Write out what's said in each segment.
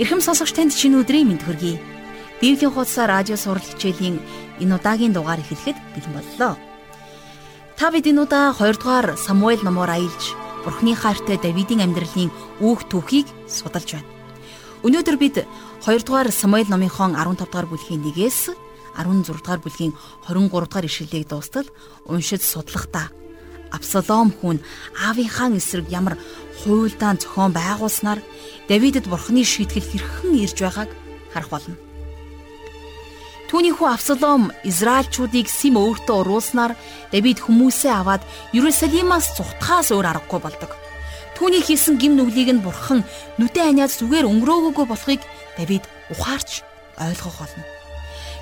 Ирхэм сонсогч танд шинэ өдрийн мэнд хүргэе. Библийн хуудас радио сурал хичээлийн энэ удаагийн дугаар эхлэхэд бэлэн боллоо. Та бид энэ удаа 2 дугаар Самуэль номоор аялж Бурхны хайртай Давидын амьдралын үүх түүхийг судалж байна. Өнөөдөр бид 2 дугаар Самуэль номынхон 15 дугаар бүлгийн 1-ээс 16 дугаар бүлгийн 23 дугаар ишлэлийг дуустал уншиж судлахдаа Абсалом хүн аавынхаа эсрэг ямар хуйлдаан зохион байгуулснаар Давидэд бурхны шийтгэл хэрхэн ирж байгааг харах болно. Түүний хүү Авсалом Израильчуудыг Сим өөртөө уруулснаар Давид хүмүүсээ аваад Иерусалимаас зүхтахаас өөр аргагүй болдог. Түүний хийсэн гим нүглийг нь бурхан нүдэн аниад зүгээр өнгөрөөгөөгүй болохыг Давид ухаарч ойлгох болно.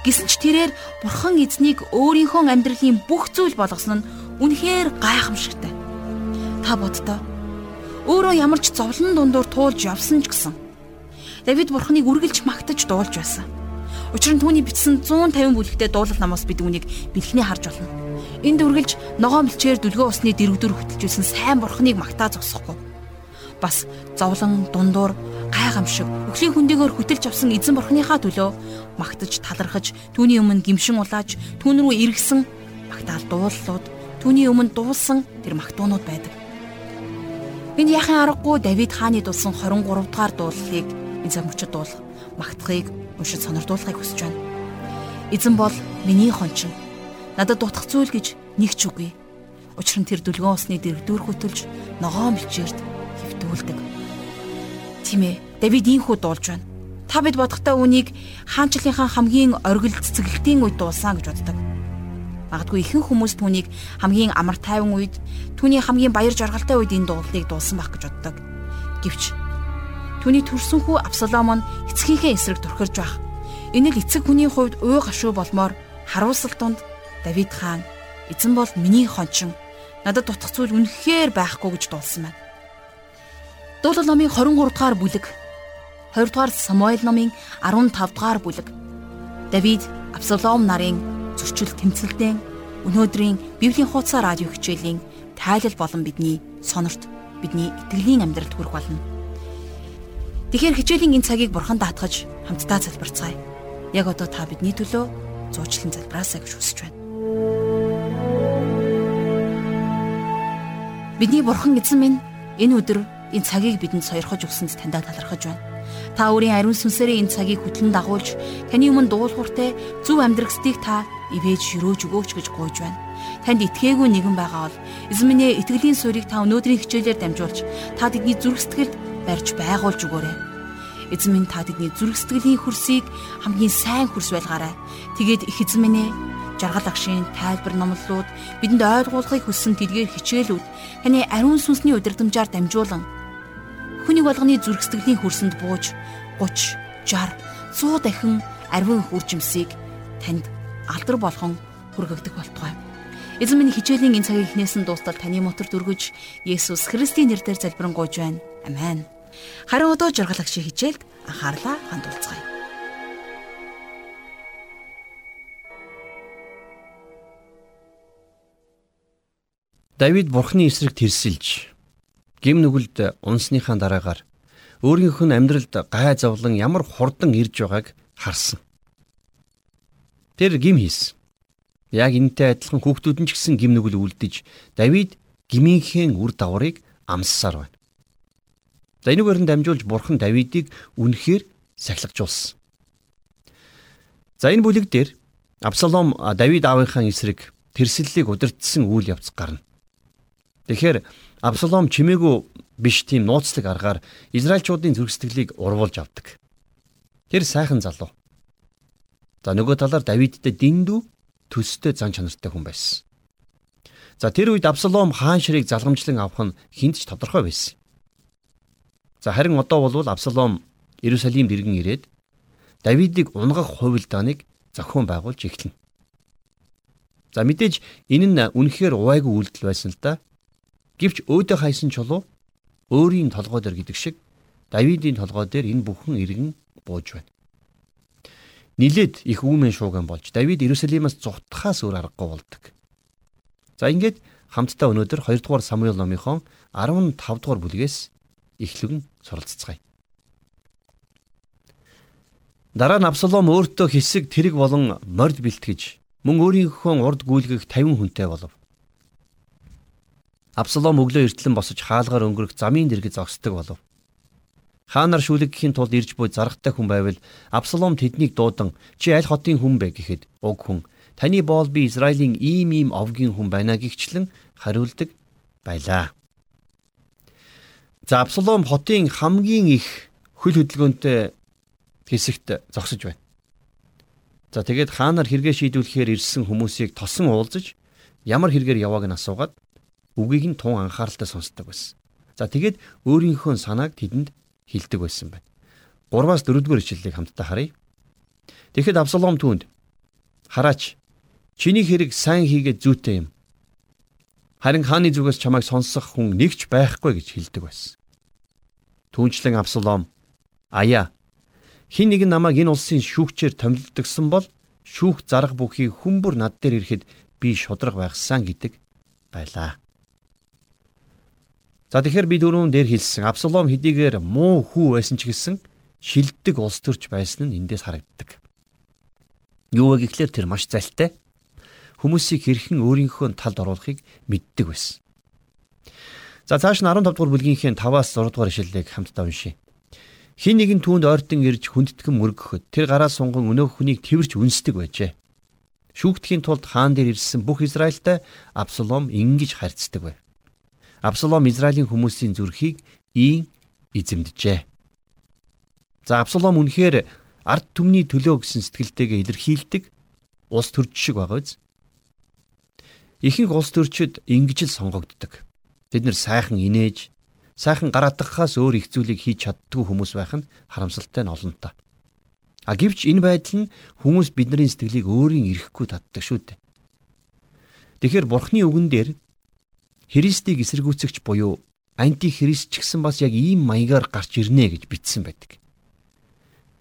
Гэсэн ч тэрээр бурхан эзнийг өөрийнхөө амьдралын бүх зүйл болгосон нь үнэхээр гайхамшигтай. Та боддоо өөрөө ямар ч зовлон дундуур туулж явсан ч гэсэн Давид бурханыг үргэлж магтаж дуулж байсан. Учир нь түүний бичсэн 150 бүлэгтэй дуулал намаас бид үүнийг бэлхний харж болно. Энд үргэлж ногоон бэлчээр дүлгөө усны дэрвдүр хөтөлжсэн сайн бурханыг магтаа зогсохгүй. Бас зовлон дундуур гайхамшиг өхлийн хүндээгөөр хөтөлж авсан эзэн бурхныхаа төлөө магтаж талархаж түүний өмнө гимшин улааж түүн рүү эргэсэн магтаал дууллууд түүний өмнө дуулсан тэр магтуунууд байдаг. Энд яхин аргагүй Давид хааны дулсан 23 дугаар дуулалыг энэ замчид дуул магтахыг уншиж сонирдуулахыг хүсэж байна. Эзэн бол миний хончин. Надад дутах зүйл гэж нэг ч үгүй. Учир нь тэр дүлгэн усны дэрвдүүр хөтөлж ногоон мэлчээрд хөвтүүлдэг тийм ээ. Давид ийхүү дуулж байна. Та бид бодохдоо үнийг хаанчлалынхаа хамгийн оргил цэцгэлтийн үед дуулсан гэж боддог. Магадгүй ихэнх хүмүүс түүнийг хамгийн амар тайван үед, түүний хамгийн баяр жаргалтай үед энэ дуулалыг дуулсан байх гэж боддог. Гэвч түүний төрсөн хүү Абсалом нь эцгийнхээ эсрэг турхирж байх. Энэ л эцэг хүний хувьд үй гашуу болмоор харуулсал тунд Давид хаан эзэн бол миний хончин. Надад дутх зүйл үнэхээр байхгүй гэж дуулсан байна. Дуулал номын 23 дугаар бүлэг 20 дугаар Самуэль номын 15 дугаар бүлэг Давид Абсалом нарын зөрчил тэмцэлдэн өнөөдрийн Библийн хуудас радио хичээлийн тайлал болон бидний сонорт бидний итгэлийн амьдралд хүрэх болно. Тэгэхээр хичээлийн энэ цагийг бурхан даатгаж хамтдаа залбирцгаая. Яг одоо та бидний төлөө зуучлан залбираасаа гэж хүсэж байна. Бидний бурхан эзэн минь энэ өдөр энэ цагийг бидэнд сойрхож өгсөнд таньд талархаж байна. Та өөрийн ариун сүнсээрээ энэ цагийг хөтлөн дагуулж таны өмнө дуулууртай зөв амьдрахстыг та ивэж ширөөж өгөөч гэж гуйж байна. Танд итгээгүй нэгэн байгаа бол эзэн минь ээ итгэлийн суурийг та өнөөдрийн хичээлээр дамжуулж та тэдний зүрх сэтгэлд барьж байгуулж өгөөрэй. Эзэн минь та тэдний зүрх сэтгэлийн хөрсийг хамгийн сайн хөрс байлгаарай. Тэгээд их эзэн минь ээ жаргал агшийн тайлбар номлолууд бидэнд ойлгуулахыг хүссэн тэдгээр хичээлүүд таны ариун сүнсний удирдамжаар дамжуулан Хүний болгоны зүрх сэтгэлийн хөрсөнд бууж 30, 60, 100 дахин арвин хүржимсийг танд алдар болгон хүргэгдэх болтугай. Эзэн минь хичээлийн энэ цагийн эхнээс нь дуустал таны мотор дүргэж Есүс Христийн нэрээр залбирanгуйж байна. Амен. Харин одоо жаргалагчийн хичээлд анхаарлаа хандуулцгаая. Давид бурхны эсрэг тэрсэлж гим нүгэлд унсныхаа дараагаар өөрийнх нь амьдралд гай зовлон ямар хурдан ирж байгааг харсан. Тэр гим хийсэн. Яг энтэй адилхан хүүхдүүд нь ч гэсэн гим нүгэл үлдэж Давид гмийнхээ үр дагаврыг амссаар байна. За энүүгээр нь дамжуулж бурхан Давидыг үнэхээр сахилгажуулсан. За энэ бүлэг дээр Абсалом Давид аавынхаа эсрэг тэрслэлийг удирдсан үйл явц гарна. Тэгэхээр Абсалом чимээгүй биш тийм нууцлаг аргаар Израильчуудын зүрх сэтгэлийг урвуулж авдаг. Тэр сайхан залуу. За нөгөө талаар Давидтай дэндүү төстэй зан чанартай хүн байсан. За тэр үед Абсалом хаан ширийг залгамжлан авах нь хинт ч тодорхой байсан. За харин одоо бол Абсалом Иерусалимд иргэн ирээд Давидыг унгах хувилдааныг зохион байгуулж эхэлнэ. За мэдээж энэ нь үнэхээр увайгүй үйлдэл байсан л да. Гэвч өөдөө хайсан чулуу өөрийн толгой дээр гэдэг шиг Давидын толгой дээр энэ бүхэн иргэн бууж байна. Нилээд их үүмэн шууган болж Давид Иерусалимаас зугтахаас өөр аргагүй болдог. За ингээд хамтдаа өнөөдөр 2 дугаар Самуэль номынхон 15 дугаар бүлгээс эхлэн суралццгаая. Дараа нь Абсалом өөртөө хэсэг тэрэг болон морд бэлтгэж мөн өөрийнхөө урд гүйлгэх 50 хүнтэй болов. Абсалом өглөө эртлэн босож хаалгаар өнгөрөх замын дэргэд зогсдог болов. Хаанаар шүлэгхийн тулд ирж буй заргатай хүн байвал Абсалом тэднийг дуудан чи аль хотын хүн бэ гэхэд уг хүн таны боол би Израилийн ийм ийм овгийн хүн байна гихчлэн хариулдаг байлаа. За Абсалом хотын хамгийн их хөл хөдөлгөөнтэй хэсэгт зогсож байна. За тэгээд хаанаар хэрэгэ шийдвэрлэхээр ирсэн хүмүүсийг тосон уулзаж ямар хэрэгээр явааг нь асуугаад үгийг нь тун анхааралтай сонсдог байсан. За тэгээд өөрийнхөө санааг тэдэнд хэлдэг байсан байна. 3-аас 4-р ишлэлийг хамтдаа харъя. Тэгэхэд Абсалом түүнд хараач чиний хэрэг сайн хийгээд зүйтэй юм. Харин хааны зүгээс чамайг сонсох хүн нэгч байхгүй гэж хэлдэг байсан. Түүнчлэн Абсалом аяа Хин нэг намайг энэ улсын шүүгчээр томилдгсан бол шүүх зарах бүхий хүмүүр над дээр ирэхэд би шудраг байхсан гэдэг байлаа. За тэгэхээр би дөрөв дээр хэлсэн Абсалом хэдийгээр муу хүү байсан ч гэсэн шилдэг улс төрч байсан нь эндээс харагддаг. Юу вэ гэхлээр тэр маш залтай хүмүүсийг хэрхэн өөрийнхөө талд оруулахыг мэддэг байсан. За цааш нь 15 дугаар бүлгийнхээ 5-аас 6 дугаар ишлэлийг хамтдаа уншийе. Хин нэгэн түүнд ойртон ирж хүндэтгэн мөргөхөд тэр гараа сунган өнөөх хүнийг тэрвэрч үнсдэг байжээ. Шүүгдэхийн тулд хаан дээр ирсэн бүх Израильтай Абсалом ингэж харьцдаг байв. Абсалом Израилийн хүмүүсийн зүрхийг ийн эзэмджээ. За Абсалом үнэхээр ард түмний төлөө гэсэн сэтгэлтэйгээ илэрхийлдэг улс төрч шиг байгаа биз? Ихэнх улс төрчид ингэж л сонгогддог. Бид нэр сайхан инээж, сайхан гараатгахаас өөр их зүйлийг хийж чаддгүй хүмүүс байх нь харамсалтай нь олонтой. А гэвч энэ байдал нь хүмүүс бидний сэтгэлийг өөрийн ирэхгүй татдаг шүү дээ. Тэгэхээр Бурхны үгэн дээр Христийг эсэргүүцэгч буюу анти христ ч гэсэн бас яг ийм маягаар гарч ирнэ гэж бичсэн байдаг.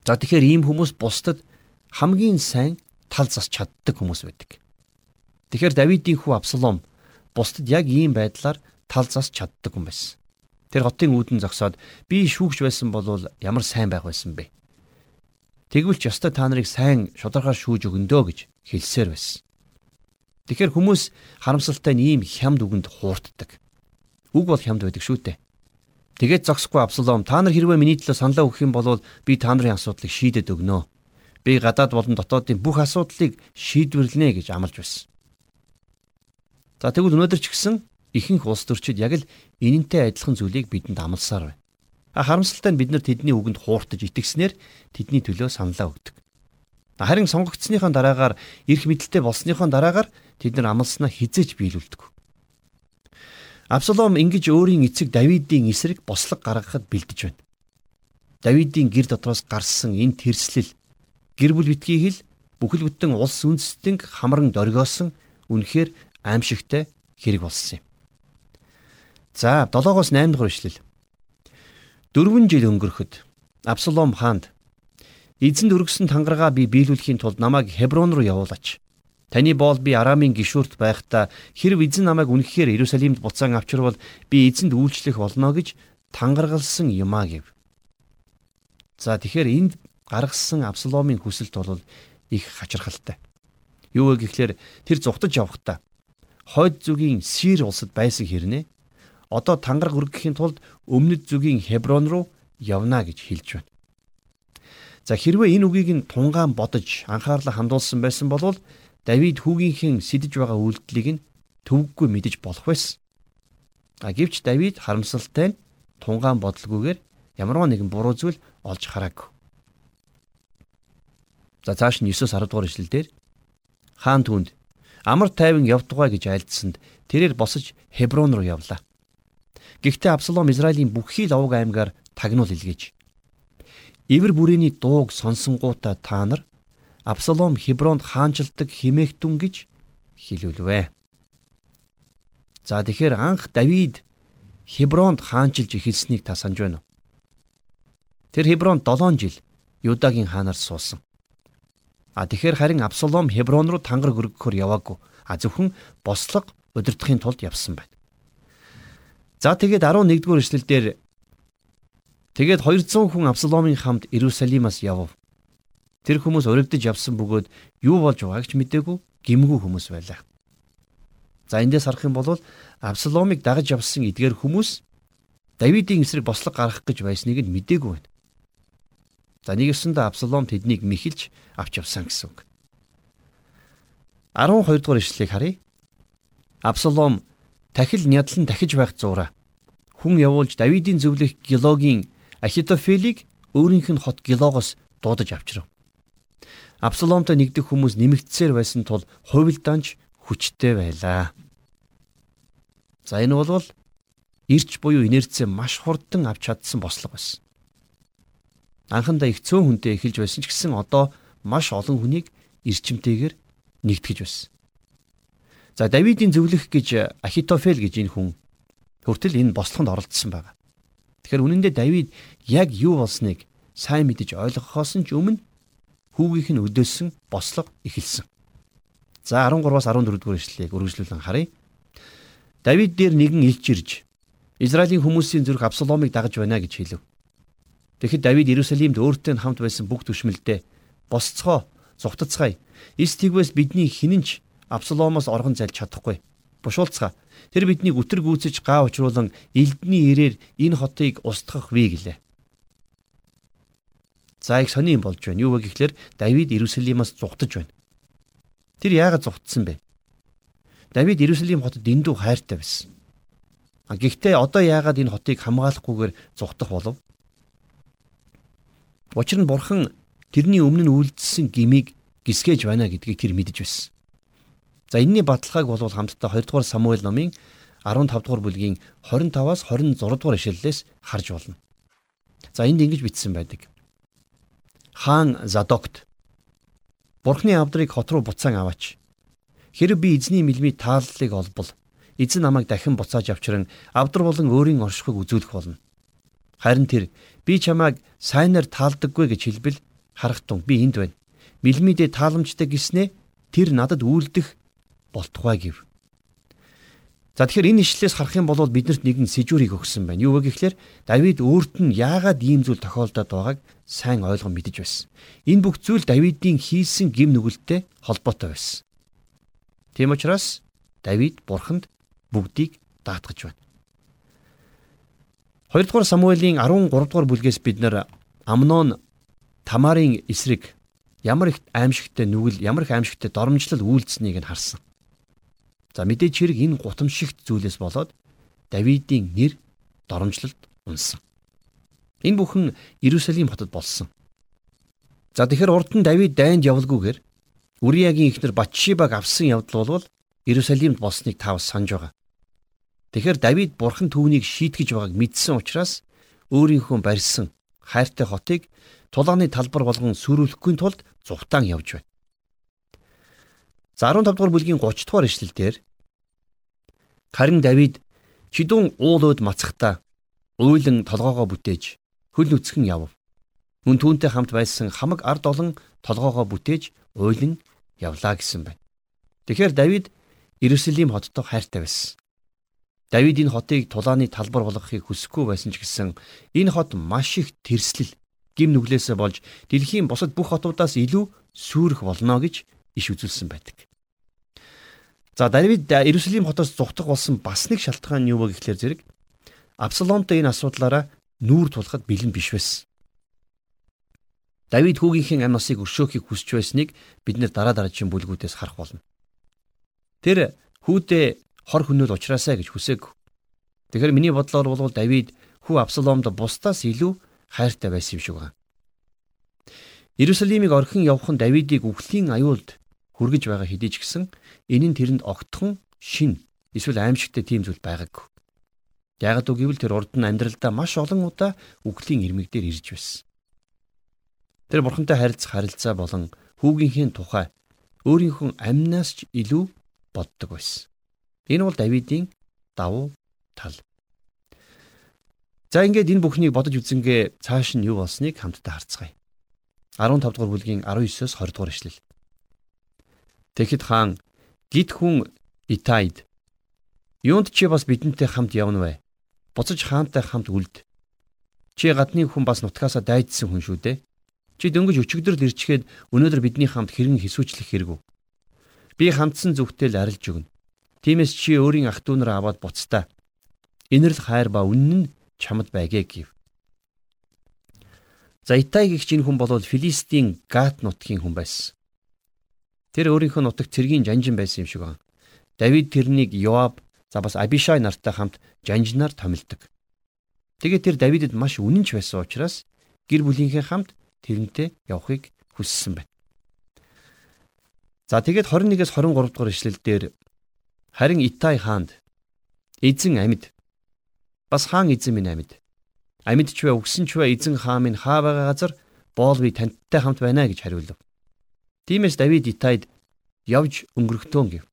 За тэгэхээр ийм хүмүүс бусдад хамгийн сайн тал зас чаддаг хүмүүс байдаг. Тэгэхээр Давидын хүү Абсалом бусдад яг ийм байдлаар тал зас чаддаг хүн байсан. Тэр хотын үүдэн зогсоод би шүүгч байсан бол ямар сайн байх байсан бэ? Тэгвэл ч ёстой та нарыг сайн шударгаар шүүж өгөндөө гэж хэлсээр байсан. Тэгэхээр хүмүүс харамсалтай нь ийм хямд үгэнд хуурддаг. Үг бол хямд байдаг шүү дээ. Тэгээд зогсохгүй Абсалом та нар хэрвээ миний төлөө саналаа өгөх юм бол би та нарын асуудлыг шийдэд өгнө. Би гадаад болон дотоодын бүх асуудлыг шийдвэрлэнэ гэж амлаж байсан. За тэгвэл өнөөдөр ч гэсэн ихэнх улс төрчид яг л энэнтэй адилхан зүйлийг бидэнд амласаар байна. Харамсалтай нь бид нар тэдний үгэнд хууртаж итгэснээр тэдний төлөө саналаа өгдөг. Харин сонгогдсныхаа дараагаар эрх мэдэлтэй болсныхаа дараагаар тэд нар амласнаа хизээж биелүүлдэг. Абсалом ингэж өөрийн эцэг Давидын эсрэг бослог гаргахад бэлдэж байна. Давидын гэр дотроос гарсан энэ тэрслэл гэр бүл битгий хэл бүхэл бүтэн улс үндэстэн хамран дөргиосон үнэхээр аимшигтай хэрэг болсон юм. За 7-оос 8 дугаар ишлэл. Дөрвөн жил өнгөрөхөд Абсалом хаанд эзэнд өргөсөн тангараа би биелүүлэхийн тулд намайг Хеброн руу явуулаач. Таны боол би Арамын гişүрт байхдаа хэрв эзэн намайг үнэхээр Иерусалимд буцаан авчирвал би эзэнд үйлчлэх болно гэж тангаргалсан юм а гэв. За тэгэхээр энд гаргасан Абсаломын хүсэлт бол их хачирхалтай. Юу вэ гэхлээр тэр зүхтаж явхдаа хойд зүгийн Сир улсад байсан хэрнээ одоо тангараг өргөхийн тулд өмнөд зүгийн Хеброн руу явна гэж хэлж байна. За хэрвээ энэ үгийг нь тунгаан бодож анхаарлаа хандуулсан байсан бол Давид хүүгийнхээ сидэж байгаа үйлдэлийг нь төвөггүй мэдэж болох байсан. Гэвч Давид харамсалтай нь тунгаан бодлогоогоор ямар нэгэн буруу зүйл олж хараагүй. За цааш нь 9-10 дугаар ишлэлдэр хаан түнд амар тайван явдгаа гэж айлдсанд тэрээр босож Хеброн руу явлаа. Гэхдээ Абсалом Израилийн бүхий л овг аймгаар тагнуул илгээж. Ивэр бүрээний дууг сонсонгуудаа та нар Абсалом Хебронд хаанчилдаг химээхтүн гэж хэлүүлвэ. За тэгэхээр анх Давид Хебронд хаанчилж эхэлснийг та санаж байна уу? Тэр Хебронд 7 жил Юдагийн хаанаар суусан. А тэгэхээр харин Абсалом Хеброн руу тангар хөргөхөөр яваагүй. А зөвхөн бослого удирдахын тулд явсан байна. За тэгээд 11-р эшлэлдэр тэгээд 200 хүн Абсаломын хамт Иерусалимаас явв. Тэр хүмүүс урагдж явсан бөгөөд юу болж байгааг ч мэдээгүй гимгүү хүмүүс байлаа. За эндээс харах юм бол Абсаломыг дагаж явсан эдгээр хүмүүс Давидын эсрэг бослог гаргах гэж байсныг нь мэдээгүй байна. За нэг ёсондоо Абсалом тэднийг мэхэлж авч явсан гэсэн үг. 12 дугаар ишлэлийг харъя. Абсалом тахил нядлан дахиж байх зуура. Хүн явуулж Давидын зөвлөх Гилогийн Ахитофелийг өөрийнх нь хот Гилогоос дуудаж авчирв. Абсаломтой нэгдэх хүмүүс нэмэгдсээр байсан тул хувилдаанч хүчтэй байлаа. За энэ бол ирч буюу инерцээ маш хурдан авч чадсан бослого байсан. Анхандаа их цөөн хүнтэй эхэлж байсан ч гэсэн одоо маш олон хүнийг эрчимтэйгээр нэгтгэж байсан. За Давидын зөвлөх гэж Ахитофел гэж энэ хүн хүртэл энэ бослогонд оролцсон байна. Тэгэхээр үнэндээ Давид яг юу болсныг сайн мэдэж ойлгохоос нь өмнө хүүгийнх нь өдөөсөн бослого эхэлсэн. За 13-аас 14 дугаар ишлэлийг үргэлжлүүлэн харъя. Давид дээр нэгэн илж ирж Израилийн хүмүүсийн зүрх Абсаломыг дагаж байна гэж хэлв. Тэгэхэд Давид Иерусалимд өөртөө хамт байсан бүх түшмэлдээ босцгоо, зугтацгаая. Эс тэгвээс бидний хинэнч Абсаломоос оргон зайлж чадахгүй. Бушуулцгаа. Тэр биднийг үтэр гүйцэж гаа учруулан элдний ирээр энэ хотыг устгах вэ гэлээ. За их сони юм болж байна. Юу вэ гэхлээр Давид Иерусалимаас зугтаж байна. Тэр яагаад зугтсан бэ? Давид Иерусалим хотод дэндүү хайртай байсан. А гэхдээ одоо яагаад энэ хотыг хамгаалахгүйгээр зугтах болов? Учир нь бурхан тэрний өмнө нь үйлдэлсэн гмийг гисгэж байна гэдгийг тэр мэдэж байсан. За энэний баталгааг бол хамтдаа 2 дугаар Самуэль номын 15 дугаар бүлгийн 25-аас 26 дугаар ишлэлээс харж болно. За энд ингэж бичсэн байдаг. Хаан Задокт Бурхны авдрыг хот руу буцаан аваач. Хэрэг би эзний мэлмий тааллыг олбол эзэн намайг дахин буцааж авчран авдар болон өөрийн оршихуйг үзүүлэх болно. Харин тэр би чамайг сайнаар таалдаггүй гэж хэлбэл харах тун би энд байна. Мэлмидээ тааламжтай гиснээ тэр надад үйлдэх болтугай гэв. За тэгэхээр энэ ишлээс харах юм бол биднэрт нэгэн сэжүүрийг өгсөн байна. Юу вэ гэхлээр Давид өөрт нь яагаад ийм зүйл тохиолдоод байгааг сайн ойлгон мэдэж байсан. Энэ бүх зүйл Давидын хийсэн гим нүгэлтэд холбоотой байсан. Тийм учраас Давид бурханд бүгдийг даатгаж байна. 2 дугаар Самуэлийн 13 дугаар бүлгээс бид нар Амнон Тамарын эсрэг ямар их аимшигтай нүгэл, ямар их аимшигтай доромжлол үйлдсэнийг нь харсан. За мэдээж хэрэг энэ гутамшигт зүйлээс болоод Давидын нэр доромжлолд унсан. Энэ бүхэн Иерусалим хотод болсон. За тэгэхээр урд нь Давид дайнд явалгүйгээр Үриягийн эхнэр Батшибаг авсан явдал бол Иерусалимд болсныг та бас санаж байгаа. Тэгэхээр Давид бурхан түүнийг шийтгэж байгааг мэдсэн учраас өөрийнхөө барьсан хайртай хотыг тулааны талбар болгон сүрүүлэхгүй тулд зугтаан явж байна. За 15 дугаар бүлгийн 30 дугаар ишлэлдэр Харин Давид чидүүн уулууд мацхта уйлан толгоогоо бүтээж хөл нүцгэн яв. Мөн түүнтэй хамт байсан хамаг ард олон толгоогоо бүтээж уйлан явлаа гэсэн байна. Тэгэхээр Давид Иерусалим хоттой хайртай байсан. Давид энэ хотыг тулааны талбар болгохыг хүсэхгүй байсан ч гэсэн энэ хот маш их тэрслэл гим нүглээсээ болж дэлхийн бусад бүх хотуудаас илүү сүрэх болно гэж иш үзүүлсэн байдаг. За Давид Иерусалим хотоос зугтах болсон бас нэг шалтгаан нь юу вэ гэхлээр зэрэг Абсаломтой энэ асуудлаараа нүүр тулахад бэлэн биш байсан. Давид хүүгийнхээ амь насыг өршөөхийг хүсч байсныг бид нэр дараа дараагийн бүлгүүдээс харах болно. Тэр хүүдээ хор хөнөөл ухраасаа гэж хүсээг. Тэгэхээр миний бодлоор бол Давид хүү Абсаломд бусдаас илүү хайртай байсан юм шиг байна. Иерусалимыг орхин явах нь Давидыг үхлийн аюулд хүргэж байгаа хэдий ч гэсэн энэ нь тэрэнд огтхон шин эсвэл аимшигтай тийм зүйл байгаагүй. Ягд үг гэвэл тэр урд нь амьдралдаа маш олон удаа үглийн ирмэг дээр ирж байсан. Тэр бурхантай харилцах харилцаа болон хүүгийнхээ тухай өөрийнхөө амнаас ч илүү боддог байсан. Энэ бол Давидын давуу тал. За ингээд энэ бүхнийг бодож үзэнгээ цааш нь юу болсныг хамтдаа харцгаая. 15 дугаар бүлгийн 19-оос 20 дугаар эшлэл. Тэгэхэд хаан гид хүн Итайд юунд чи бас бидэнтэй хамт явна вэ? Буцаж хаантай хамт үлд. Чи гадны хүн бас нутгаасаа дайдсан хүн шүү дээ. Чи дөнгөж өчигдөр ирчгээд өнөөдөр бидний хамт хэрэг хийсүүчлэх хэрэггүй. Би хандсан зүгтэл арилж өгнө. Тиймээс чи өөрийн ах トゥ нараа аваад буцтаа. Инэрл хайр ба үнэн нь чамд байгээ гэв. За Итай гихч энэ хүн бол Филистийн Гат нутгийн хүн байсан. Тэр өөрийнхөө нутагт цэргийн жанжин байсан юм шиг байна. Давид тэрнийг Йоаб за бас Абишай нартай хамт жанжинаар томилдог. Тэгээд тэр Давидэд маш үнэнч байсан учраас гэр бүлийнхээ хамт тэрнтэй явахыг хүссэн байна. За тэгээд 21-с 23 дугаар ишлэл дээр харин Итай хаанд эзэн амьд бас хаан эзэн минь амьд амьд ч вэ өгсөн ч вэ эзэн хаан минь хаа байгаа газар боол би тантай хамт байна гэж хариулв. Тиймээс Давид Итайд явж өнгөрөхтөө гэв.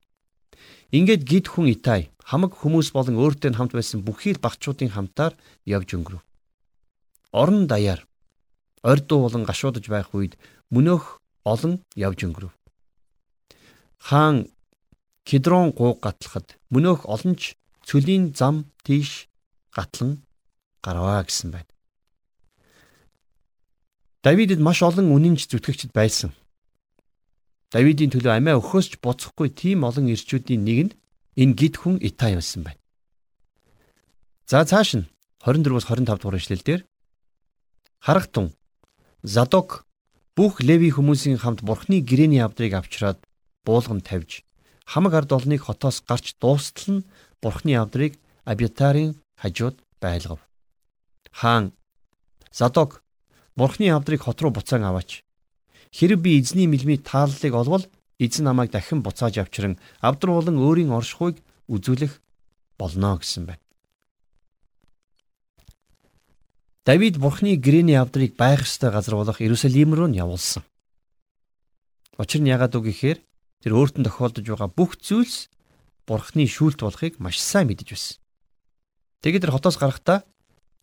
Ингээд гид хүн Итай хамаг хүмүүс болон өөртөө хамт байсан бүхий л багчуудын хамтаар явж өнгөрөв. Орон даяар ордуу болон гашуудж байх үед мөнөөх олон явж өнгөрөв. Хаан Кедрон гууг гатлахад мөнөөх олонч цөлийн зам тийш гатлан гарваа гэсэн байна. Давидэд маш олон үнэнч зүтгэгчд байсан. Давидын төлөө амиа өгөхөөсч буцахгүй тийм олон ирчүүдийн нэг нь энэ гид хүн Итай байсан байна. За цааш нь 24-өөс 25 дугаар ишлэл дээр харахтун Задок бүх леви хүмүүсийн хамт бурхны гэрээний авдрыг авчраад буулган тавьж хамаг ард олныг хотоос гарч дуустал нь бурхны авдрыг Абьятарын хажууд байлгав. Хаан Задок бурхны авдрыг хот руу буцаан аваач. Хэрэг би эзний мэлмий тааллыг олвол эзэн намайг дахин буцааж авчран авдар болон өөрийн оршихуйг үзүүлэх болно гэсэн байна. Давид Бурхны гэрээний авдрыг байх ёстой газар болох Иерусалим руу нь явуулсан. Учир нь яагаад үг гэхээр тэр өөртөө тохиолдож байгаа бүх зүйлс Бурхны шүүлт болохыг маш сайн мэдэж байсан. Тэгээд тэр хотоос гарахдаа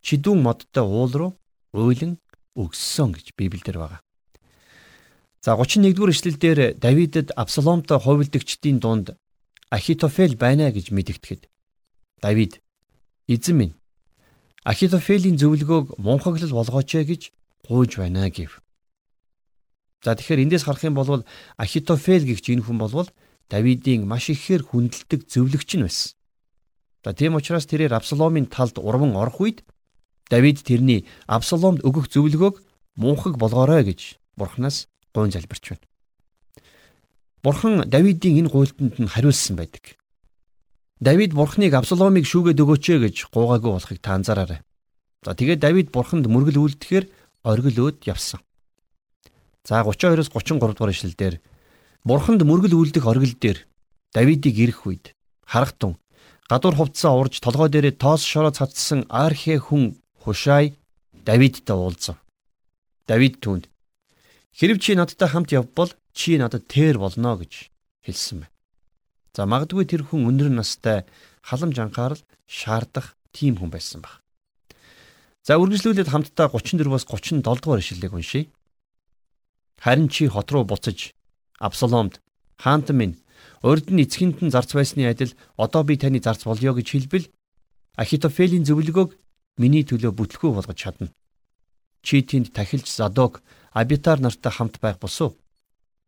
чидүүн модтой уул руу уйлан өгссөн гэж Библиэлд байгаа. За 31-р эшлэлдэр Давидэд Абсаломтой хувилдагчдын дунд Ахитофел байна гэж мэдэгдэхэд Давид эзэн минь Ахитофелийн зөвлөгөөг мунхаглал болгооч ээ гэж гуйж байна гэв. За тэгэхээр эндээс харах юм бол Ахитофел гихч энэ хүн болвол Давидын маш ихээр хүндэлдэг зөвлөгч нь байсан. За тийм учраас тэрээр Абсаломын талд урван орох үед Давид тэрний Абсаломд өгөх зөвлөгөөг мунхаг болгоорой гэж Бурханаас гуйн залбирч байна. Бурхан Давидын энэ гуйлтанд нь хариулсан байдаг. Давид бурхныг Абсаломыг шүүгээд өгөөч ээ гэж гуугаагүй болохыг та анзаараарай. За тэгээд Давид бурханд мөргөл үлдэхээр оргил өөд явсан. За 32-оос 33 дугаар ишлэлдэр бурханд мөргөл үлдэх оргил дээр Давидыг ирэх үед харахтун гадуур хувцсаа урж толгой дээрээ тоос шороо цацсан архе хүн Хушай Давидтай уулзав. Давид түүнд "Хэрв чи надтай хамт явбал чи надад тэр болно" гэж хэлсэн байна. За магадгүй тэр хүн өндөр настай халамж анхаарал шаардах тийм хүн байсан баг. За үргэлжлүүлээд хамтдаа 34-аас 37 дугаар ишлэлийг уншийе. Харин чи хот руу буцаж Абсаломд хаант минь урд нь эцгинт нь зарц байсны адил одоо би таны зарц болёо гэж хэлбэл Ахитофелийн зөвлөгөөг миний төлөө бүтлгүй болгож чадна. Чи тэнд тахилч Задок Абитар нартай хамт байх босуу.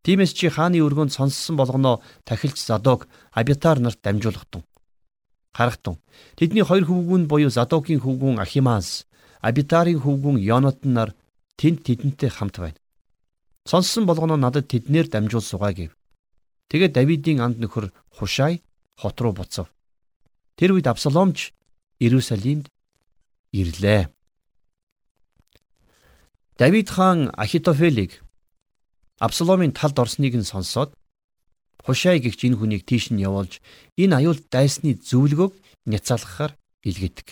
Тиймээс чи хааны өргөнд сонссон болгоноо тахилч Задок Абитар нарт дамжуулах тун. Харахтун. Тэдний хоёр хөвгүүн буюу Задокийн хөвгүүн Ахимаас, Абитарын хөвгүүн Йонатан нар тэнд тэдэнтэй хамт байна. Сонссон болгоноо надад тэднэр дамжуул сугаа гэв. Тэгээд Давидын анд нөхөр Хушай хот руу буцав. Тэр үед Абсаломч Иерусалимд ирлээ. Давид хаан Ахитофелийг Абсаломын талд орсныг нь сонсоод Хушай гихч энэ хүнийг тийш нь явуулж энэ аюул дайсны зөвлөгөөг няцаалгахаар илгээдэг.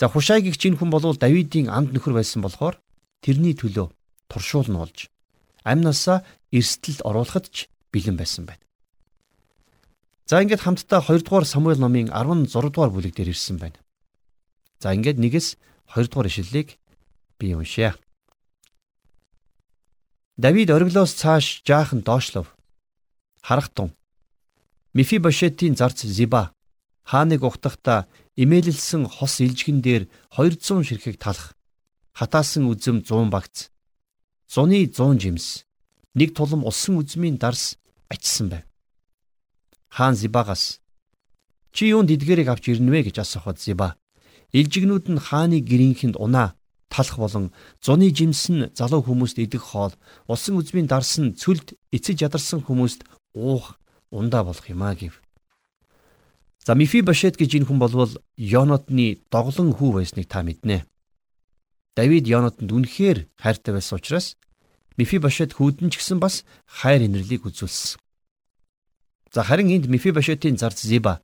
За Хушай гихч энэ хүн бол Давидын анд нөхөр байсан болохоор тэрний төлөө туршуул нь болж амнасаа эрсдэл оруулахад ч бэлэн байсан байна. За ингээд хамтдаа 2 дугаар Самуэль номын 16 дугаар бүлэг дээр ирсэн байна. За ингээд нэгээс 2 дугаар ишлэлийг би уншъя. Давид ориглоос цааш жаахан доошлов. Харахтун. Мефибошетийн зарц Зиба хааныг ухтахдаа имээлэлсэн хос илжгэн дээр 200 ширхэг талах хатаасан үзэм 100 багц зуны 100 жимс, нэг тулам усан үзмийн дарс ачсан байв. Хаан Зибагаас чи юунд эдгээрийг авч ирнэ вэ гэж асуухад Зиба илжигнүүд нь хааны гэрийнхэнд унаа талах болон зуны жимс нь залуу хүмүүст идэх хоол усан үзмийн дарс нь цүлд эцэж ядарсан хүмүүст уух ундаа болох юм а гэв. За Мифибашет гэж энэ хүн болвол Йонотны доглон хүү байсныг та мэднэ. Давид Йонотонд үнэхээр хайртай байсан учраас Мифибашет хүүдэн ч гэсэн бас хайр инэрлийг үзүүлсэн. За харин энд Мифибашетийн зарц Зиба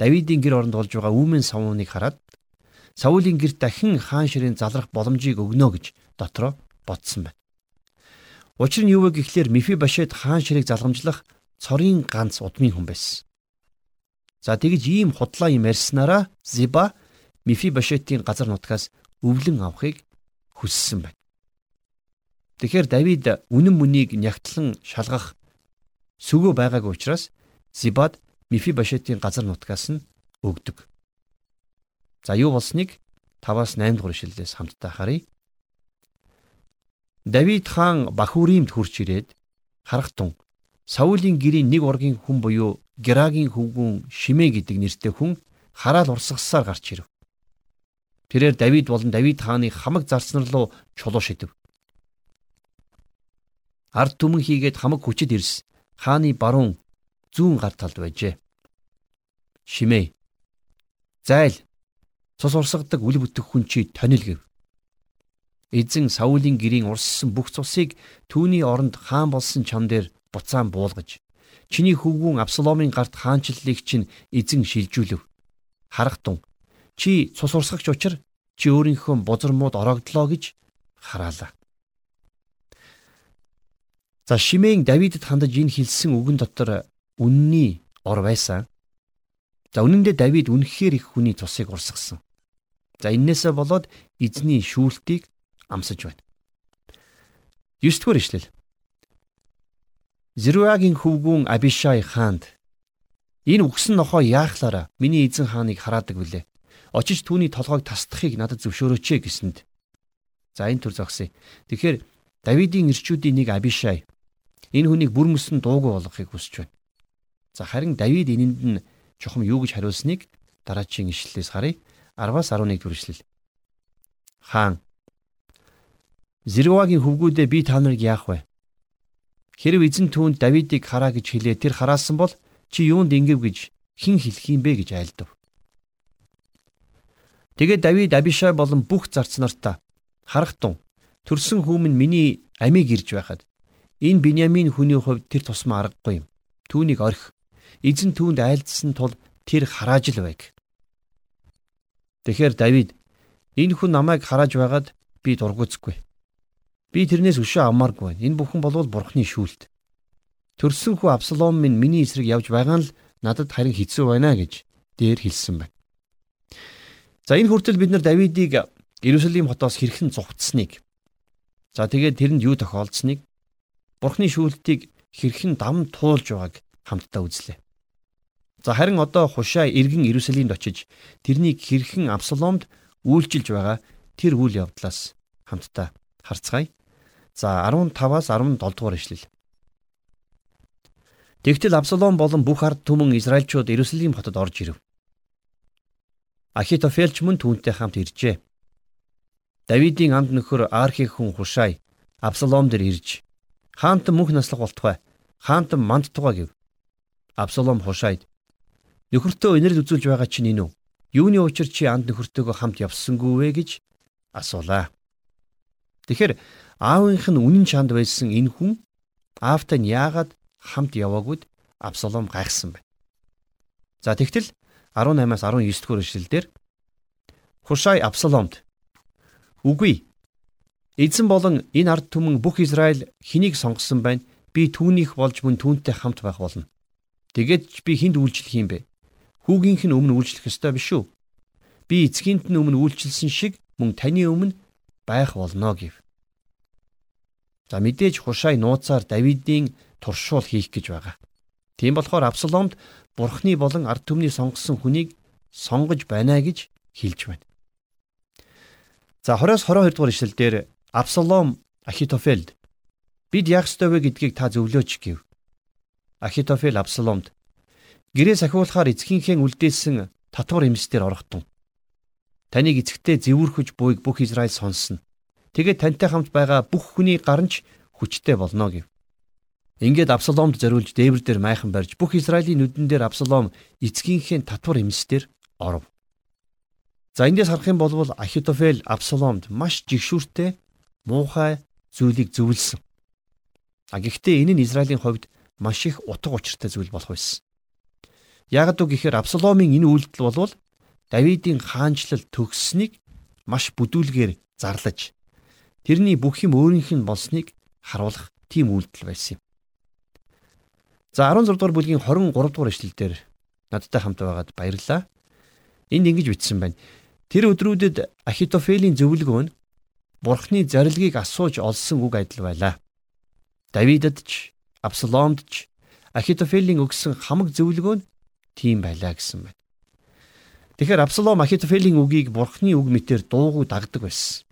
Давидын гэр оронд болж байгаа үүмэн савныг хараад Саулийн гэрт дахин хаан ширийн залрах боломжийг өгнө гэж дотроо бодсон байна. Учир нь юу вэ гэхлээр Мифибашет хаан ширийг залгамжлах цорын ганц удмын хүн байсан. За тэгж ийм худлаа юм ярьснараа Зиба Мифибашетийн газар нутгаас өвлөн авахыг хүссэн байна. Тэгэхээр Давид үнэн мөнийг нягтлан шалгах сүгөө байгаагүй учраас Зибад Мифибашетийн газар нутгаас нь өгдөг. За юу болсныг 5-аас 8 дугаар ишлэлээс хамтдаа харъя. Давид хаан Бахуримд хурч ирээд харахтун Саулийн гэрийн нэг ургийн хүн буюу Герагийн хөвгүүн Шимэ гэдэг нэртэй хүн хараал урсгалсаар гарч ирэв. Тэрээр Давид болон Давид хааны хамаг зарцнар руу чулуу шидэв. Ард түмэн хийгээд хамаг хүчит ирс хааны баруун зүүн гар талд байжээ. Шимэ. Зайл. Цус урсгадаг үл бүтэх хүн чи тонил гэв. Эзэн Саулийн гэрийн урссан бүх цусыг түүний оронд хаан болсон чам дээр буцаан буулгаж Чиний хөвгүүн Абсаломын гарт хаанчлалыг чинь эзэн шилжүүлв. Харахтун чи цус урсгагч учир чи өөрийнхөө бузар мууд орогдлоо гэж хараалаа. За Шимээн Давидэд хандаж энэ хэлсэн үгэн дотор үнний ор байсан. За үнэн дээр Давид үнэхээр их хүний цусыг урсгасан. За энээсээ болоод эзний шүүлтийг амсаж байна. 9 дугаар ишлэл. Зирвагийн хөвгүүн Абишай хаанд энэ үгсэн нохоо яахлаараа миний эзэн хааныг хараадаг билээ. Очиж түүний толгойг тасдахыг надад зөвшөөрөөч гэсэнд. За энэ төр зогсъё. Тэгэхээр Давидын ирчүүдийн нэг Абишай энэ хүнийг бүр мөсөн дуугүй болгохыг хүсэж байна. За харин Давид энэнд нь чухам юу гэж хариулсныг дараагийн ишлэлээс харъя. 10-аас 11 дүршлэл. Хаан Зирвагийн хөвгүүдээ би та нарыг яах вэ? Хэрв эзэн түүнд Давидыг хараа гэж хэлээ тэр хараасан бол чи юунд ингэв гэж хэн хэлэх юм бэ гэж айлдав. Тэгээд Давид Абишай болон бүх зарц нартаа харахтун төрсөн хүмүн миний амийг ирж байхад энэ Биньямин хүний хувьд тэр тусмаа аргагүй юм. Түүнийг орхи. Эзэн түүнд айлдсан тул тэр харааж л байг. Тэгэхээр Давид энэ хүн намайг харааж байгаад би дургуцгүй. Би тэрнээс өшөө амааргүй. Энэ бүхэн болвол бурхны шүүлт. Төрсөн хүү Абсалом минь миний эсрэг явж байгаа нь л надад харин хэцүү байна гэж дээр хэлсэн байна. За энэ хүртэл бид нар Давидыг Иерусалим хотоос хэрхэн зугтсныг за тэгээд тэрэнд юу тохиолдсныг бурхны шүүлтийг хэрхэн дам туулж байгааг хамтдаа үзлээ. За харин одоо хушаа иргэн Иерусалимд очиж тэрнийг хэрхэн Абсаломд үйлчилж байгаа тэр үйл явдлаас хамтдаа харцгаая. За 15-аас 17 дугаар ишлэл. Тэгтэл Абсалом болон бүх ард түмэн Израильчууд Иерусалим хотод орж ирэв. Ахитофелч мөн түүнтэй хамт иржээ. Давидын амд нөхөр Архих хүн Хушай Абсалом дээр ирж хаантан мөнх наслах болтугай хаантан мандтугай гэв. Абсалом Хушайд нөхөртөө инэрл үзүүлж байгаа чинь энэ үү? Юуны учир чи анд нөхөртөөгөө хамт явсангүй вэ гэж асуулаа. Тэгэхээр аавынх нь үнэн чанд байсан энэ хүн аавтай нь яагаад хамт яваагүйд Абсалом гайхсан байна. За тэгтэл 18-аас 19 дугаар эшлэлдэр Хушай Абсаломд Үгүй эзэн болон энэ ард түмэн бүх Израиль хэнийг сонгосон байна? Би түүнийх болж мөн түүнтэй хамт байх болно. Тэгээд би хүнд үйлчлэх юм бэ? Хүүгийнх нь өмнө үйлчлэх ёстой биш үү? Би эцгийнт нь өмнө үйлчилсэн шиг мөн таны өмнө байх болно гэв. За мэдээж хушай нууцаар Давидын туршуул хийх гэж байгаа. Тийм болохоор Абсаломд Бурхны болон ард түмний сонгосон хүнийг сонгож байна гэж хэлж байна. За 20-22 дугаар ишлэл дээр Абсалом Ахитофелд бид яах ёстой вэ гэдгийг та зөвлөөч гэв. Ахитофел Абсаломд гэрээ сахиулахаар эцгийнхээ үлдээсэн татвар эмсдэр орохдон. Таныг эцэгтэй зэвүүрхэж буйг бүх Израиль сонсно. Тэгээд тантай хамт байгаа бүх хүний гаранч хүчтэй болно гэв. Ингээд Абсаломд зориулж дээвэр дээр майхан барьж бүх Израилийн нүдэн дээр Абсалом эцгийнхээ татвар эмсдэр оров. За эндээс харах юм бол Ахитофел Абсаломд маш жигшүүртэй муухай зүйлийг зөвлөсөн. А гэхдээ энэ нь Израилийн хувьд маш их утга учиртай зүйл болох байсан. Яг үг гэхээр Абсаломын энэ үйлдэл болвол Давидын хаанчлал төгссөнийг маш бүдүүлгээр зарлаж тэрний бүх юм өөрийнх нь болсныг харуулах тийм үйлдэл байсан юм. За 16 дугаар бүлгийн 23 дугаар эшлэлдэр надтай хамт байгаад баярлалаа. Энд ингэж бичсэн байна. Тэр өдрүүдэд Ахитофелийн зөвлөгөө нь Бурхны зарилгийг асууж олсон үг адил байлаа. Давидад ч Абсаломд ч Ахитофелийн өгсөн хамаг зөвлөгөө нь тийм байлаа гэсэн байна. Тэгэхээр Абсалом Ахитофелийн үгийг бурхны үг мэтэр дуугүй дагдаг байсан.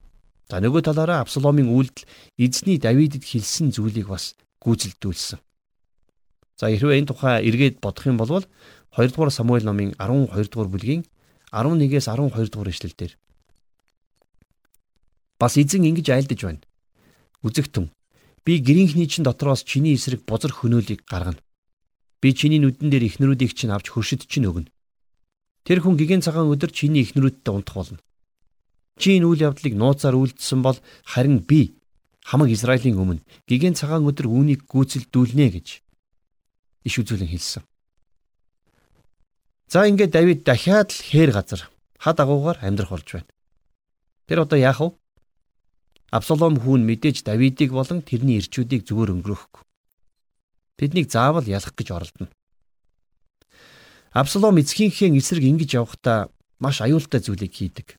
За нөгөө талаараа Абсаломын үйлдэл эзний Давидэд хэлсэн зүйлийг бас гүйцэлдүүлсэн. За хэрвээ энэ тухай эргээд бодох юм бол 2 дугаар Самуэль номын 12 дугаар бүлгийн 11-ээс 12 дугаар эшлэлдэр бас эзэн ингэж айлдаж байна. Үзэгтэн би гэрийнхний чин дотроос чиний эсрэг бузар хөнөөлийг гаргана. Би чиний нүдэн дээр ихнэрүүдийг чинь авч хөршид чинь өгнө. Тэр хүн гигэн цагаан өдөр чиний ихнэрүүдтэй унтах болно. Чи энэ үйл явдлыг нууцаар үйлдэлсэн бол харин би хамаг Израилийн өмнө гигэн цагаан өдөр үүнийг гүйцэлдүүлнэ гэж иш үзүүлэн хэлсэн. За ингээд Давид дахиад л хээр газар хад агуугаар амьдрах болж байна. Тэр одоо яах вэ? Абсалом хүүн мэдээж Давидыг болон тэрний ирчүүдийг зүгээр өнгөрөөхгүй. Тэднийг заавал ялах гэж оролдоно. Абсалом эцгийнхээ эсрэг ингэж явхдаа маш аюултай зүйлийг хийдэг.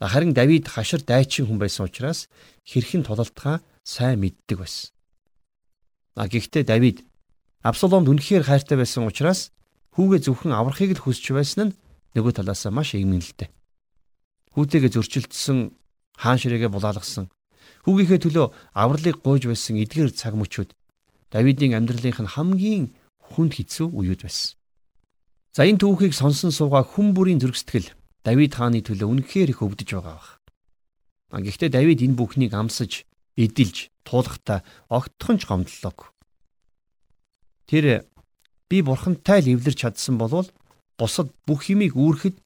Харин Давид хашир дайчин хүн байсан учраас хэрхэн тулалдахаа сайн мэддэг байсан. А гэхдээ Давид Абсаломд үнэхээр хайртай байсан учраас хүүгээ зөвхөн аврахыг л хүсч байсан нь нөгөө талаас маш игмэнэлтэй. Хүүтэйгээ зөрчилдсөн хаан ширээгээ булаалгасан. Хүүгийнхээ төлөө авралыг гуйж байсан эдгээр цаг мөчүүд Давидын амьдралынх нь хамгийн хүнд хэцүү үеуд байсан. За энэ түүхийг сонсон суугаа хүн бүрийн зөргсдгэл Давид хааны төлөө үнэхээр их өвдөж байгаа баг. Гэхдээ Давид энэ бүхнийг амсаж, эдэлж, туулахтаа огтхон ч гомдлоо. Тэр би бурхантай л эвлэрч чадсан болвол бусад бүх юмыг үүрэхэд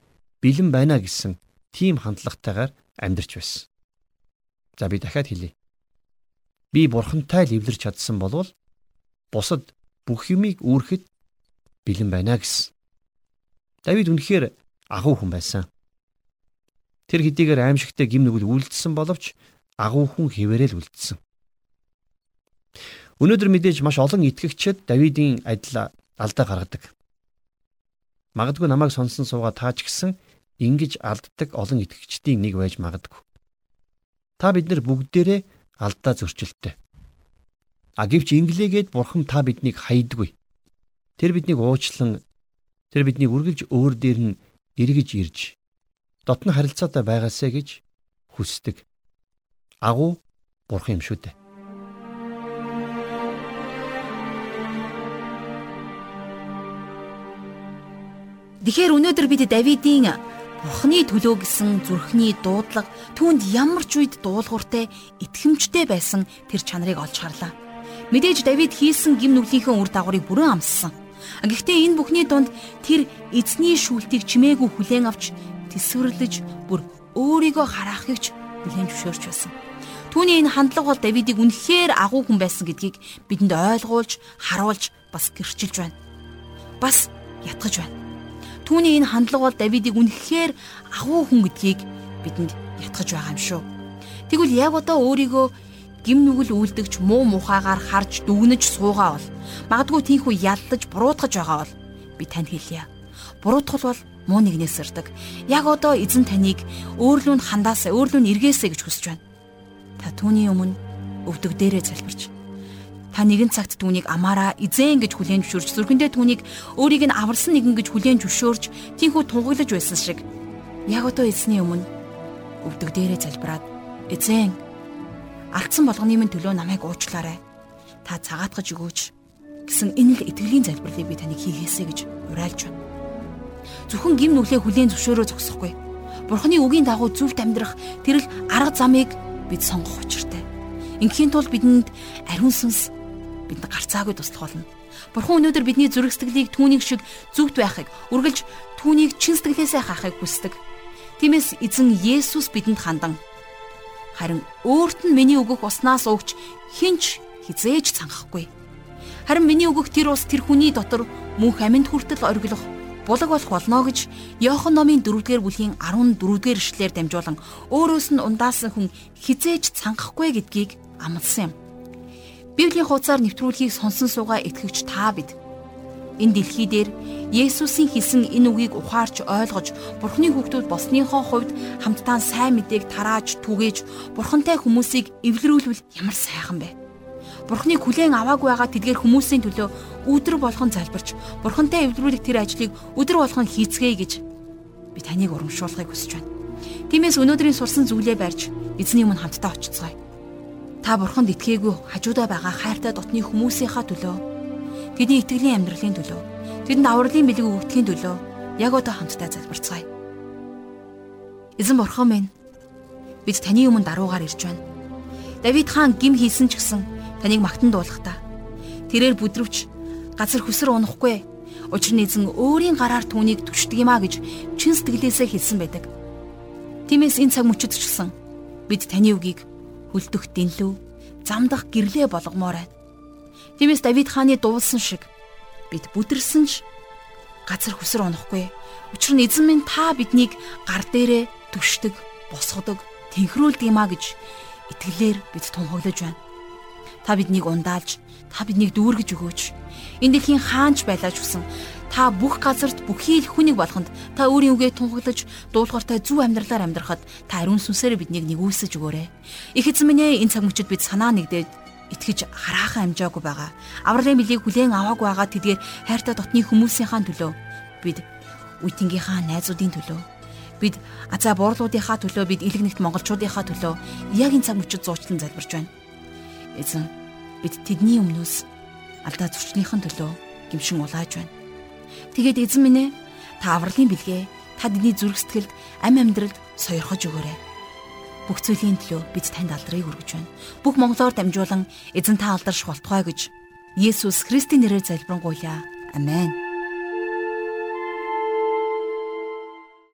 бэлэн байна гэсэн тийм хандлагатайгаар амьдарч байсан. За би дахиад хэлье. Би бурхантай л эвлэрч чадсан болвол бусад бүх юмыг үүрэхэд бэлэн байна гэсэн. Давид үнэхээр агуу хүн байсан. Тэр хэдийгээр аимшигтай гим нүгэл үлдсэн боловч агуу хүн хэвээрэл үлдсэн. Өнөөдөр мэдээж маш олон итгэгчид Давидын адил алдаа гаргадаг. Магадгүй намайг сонсон суугаа таач гисэн ингэж алддаг олон итгэгчдийн нэг байж магадгүй. Та бид нар бүгдээрээ алдаа зөрчилтэй. А гэвч инглигээд бурхан та биднийг хайдаггүй. Тэр биднийг уучлан тэр биднийг үргэлж өөр дээр нь эргэж ирж дотн харилцаатай байгаасаа гэж хүсдэг. Агуу бурхан юм шүү дээ. Тэгэхээр өнөөдөр бид Давидын Бурхны төлөө гэсэн зүрхний дуудлага түүнд ямар ч үед дуулууртай итгэмжтэй байсан тэр чанарыг олж харлаа. Мэдээж Давид хийсэн гим нүглийнхээ үр дагаврыг бүрэн амссан. Гэхдээ энэ бүхний дунд тэр эзний шүүлтийг чимээгүй хүлээн авч тэсвэрлэж бүр өөрийгөө хараахыг ч хүлээн зөвшөөрч байсан. Түүний энэ хандлага бол Давидыг үнэхээр агуу хүн байсан гэдгийг бидэнд ойлгуулж, харуулж бас гэрчилж байна. Бас ятгах байна. Түүний энэ хандлага бол Давидыг үнэхээр агуу хүн гэдгийг бидэнд ятгах байгаа юм шүү. Тэгвэл яг одоо өөрийгөө гим нүгэл үлдэгч муу мухагаар харж дүгнэж суугаа бол магадгүй тийхүү яллаж буруутгаж байгаа бол би танд хэлье. Буруутгал бол муу нэгнээс ирдэг. Яг одоо эзэн таныг өөрлөнд хандаасаа өөрлөнд эргээсэй гэж хүсэж байна. Та түүний өмнө өвдөг дээрээ залбирч та нэгэн цагт түүнийг амаараа эзэн гэж хүлээн зөвшөөрч зүрхэндээ түүнийг өөрийг нь аварсан нэгэн гэж хүлээн зөвшөөрч тийхүү тунгаглаж байсан шиг яг одоо эзний өмнө өвдөг дээрээ залбираад эзэн алдсан болгоны минь төлөө намайг уучлаарай. Та цагаатгаж өгөөч гэсэн энэ л итгэлийн залбирлыг би таныг хийгээсэй гэж уриалж байна. Зөвхөн гим нүглээ хүлээн зөвшөөрөө зогсохгүй. Бурхны үгийн дагуу зөвхт амьдрах тэр л арга замыг бид сонгох учиртай. Инхийн тулд бидэнд ариун сүнс бидэнд гарцаагүй туслах болно. Бурхан өнөөдөр бидний зүрх сэтгэлийг түүнийг шиг зүвт байхыг, үргэлж түүнийг чин сэтгэлээсээ хаахыг хүсдэг. Тиймээс эзэн Есүс бидэнд хандан харин өөрт нь миний өгөх уснаас өгч хинч хизээж цангахгүй. Харин миний өгөх тэр ус тэр хүний дотор мөнх аминд хүртэл оргилох булаг болох болно гэж Иохан номын 4-р бүлгийн 14-р эшлэлээр дамжуулан өөрөөс нь ундаасан хүн хизээж цангахгүй гэдгийг амласан юм. Библийн хуудасаар нэвтрүүлгийг сонсон суугаа итгэвч та бид энэ дэлхий дээр Есүсийн хэлсэн энэ үгийг ухаарч ойлгож Бурхны хүүхдүүд болсныхоо хувьд хамтдаа сайн мэдээг тарааж түгээж Бурхантай хүмүүсийг эвлэрүүлвэл ямар сайхан бэ? Бурхныг хүлээн аваагүй байгаа тэдгээр хүмүүсийн төлөө өдөр болгон залбирч Бурхантай эвдрүүлэх тэр ажлыг өдөр болгон хийцгээе гэж би таныг урамшуулахыг хүсэж байна. Тиймээс өнөөдрийн сурсан зүйлээ барьж эзний өмнө хамтдаа очицгаая. Та бурханд итгээгүй хажуудаа байгаа хайртай дотны хүмүүсийнхаа төлөө тэдний итгэлийн амьдралын төлөө тэдэнд авралын бэлэг өгдөхийн төлөө яг одоо хамтдаа залбирцгаая. Эзэн бурхан минь бид таны өмнө даруугаар ирж байна. Давид хаан гим хийсэн ч гэсэн таныг магтан дуулахдаа тэрээр бүдрвч газар хүсэр унахгүй Учир нь эзэн өөрийн гараар түүнийг түшдэг юма гэж чин сэтгэлээсээ хэлсэн байдаг. Тиймээс энэ цаг мөчид ч гэсэн бид таны үгийг хөлдөх дэнлүү замдах гэрлээ болгомоор байна. Тиймээс Давид хааны дуулсан шиг бид бүдэрсэн ч газар хүсэр унахгүй. Учир нь эзэн минь та биднийг гар дээрээ түшдэг, босгодог, тэнхрүүлдэг юмаа гэж итгэлээр бид тунхаглаж байна. Та биднийг ундаалж, та биднийг дүүргэж өгөөч. Энэ дэлхийн хаанч байлаач хүсэн та бүх газарт бүхий л хүнийг болоход та өөрийн үгээ тунхаглаж дуулууртай зөв амьдралаар амьдрахад та ариун сүнсээр биднийг нэгүүлсэж өгөөрэй. Их эзэн минь энэ цаг мөчид бид санаа нэгдээд итгэж хараахан амжаагүй байгаа. Авралын билийг хүлээн аваагүй байгаа тэдгээр хайртай дотны хүмүүсийнхаа төлөө бид үйтнгийнхаа найзуудын төлөө бид азаа буурлуудынхаа төлөө бид илэг нэгт монголчуудынхаа төлөө яг энэ цаг мөчид зуучлан залбирч байна. Эзэн бид тэдний өмнөөс алдаа зурчныхын төлөө гимшин улааж байна. Тэгээд эзэн минь ээ та авралын бэлгээ та бидний зүрх сэтгэлд ам амьдралд сойрхож өгөөрэй. Бүх зүйлийн төлөө бид танд алдрыг өргөж байна. Бүх монголоор дамжуулан эзэн та алдарш болтугай гэж Есүс Христийн нэрээр залбирanгуйлаа. Амен.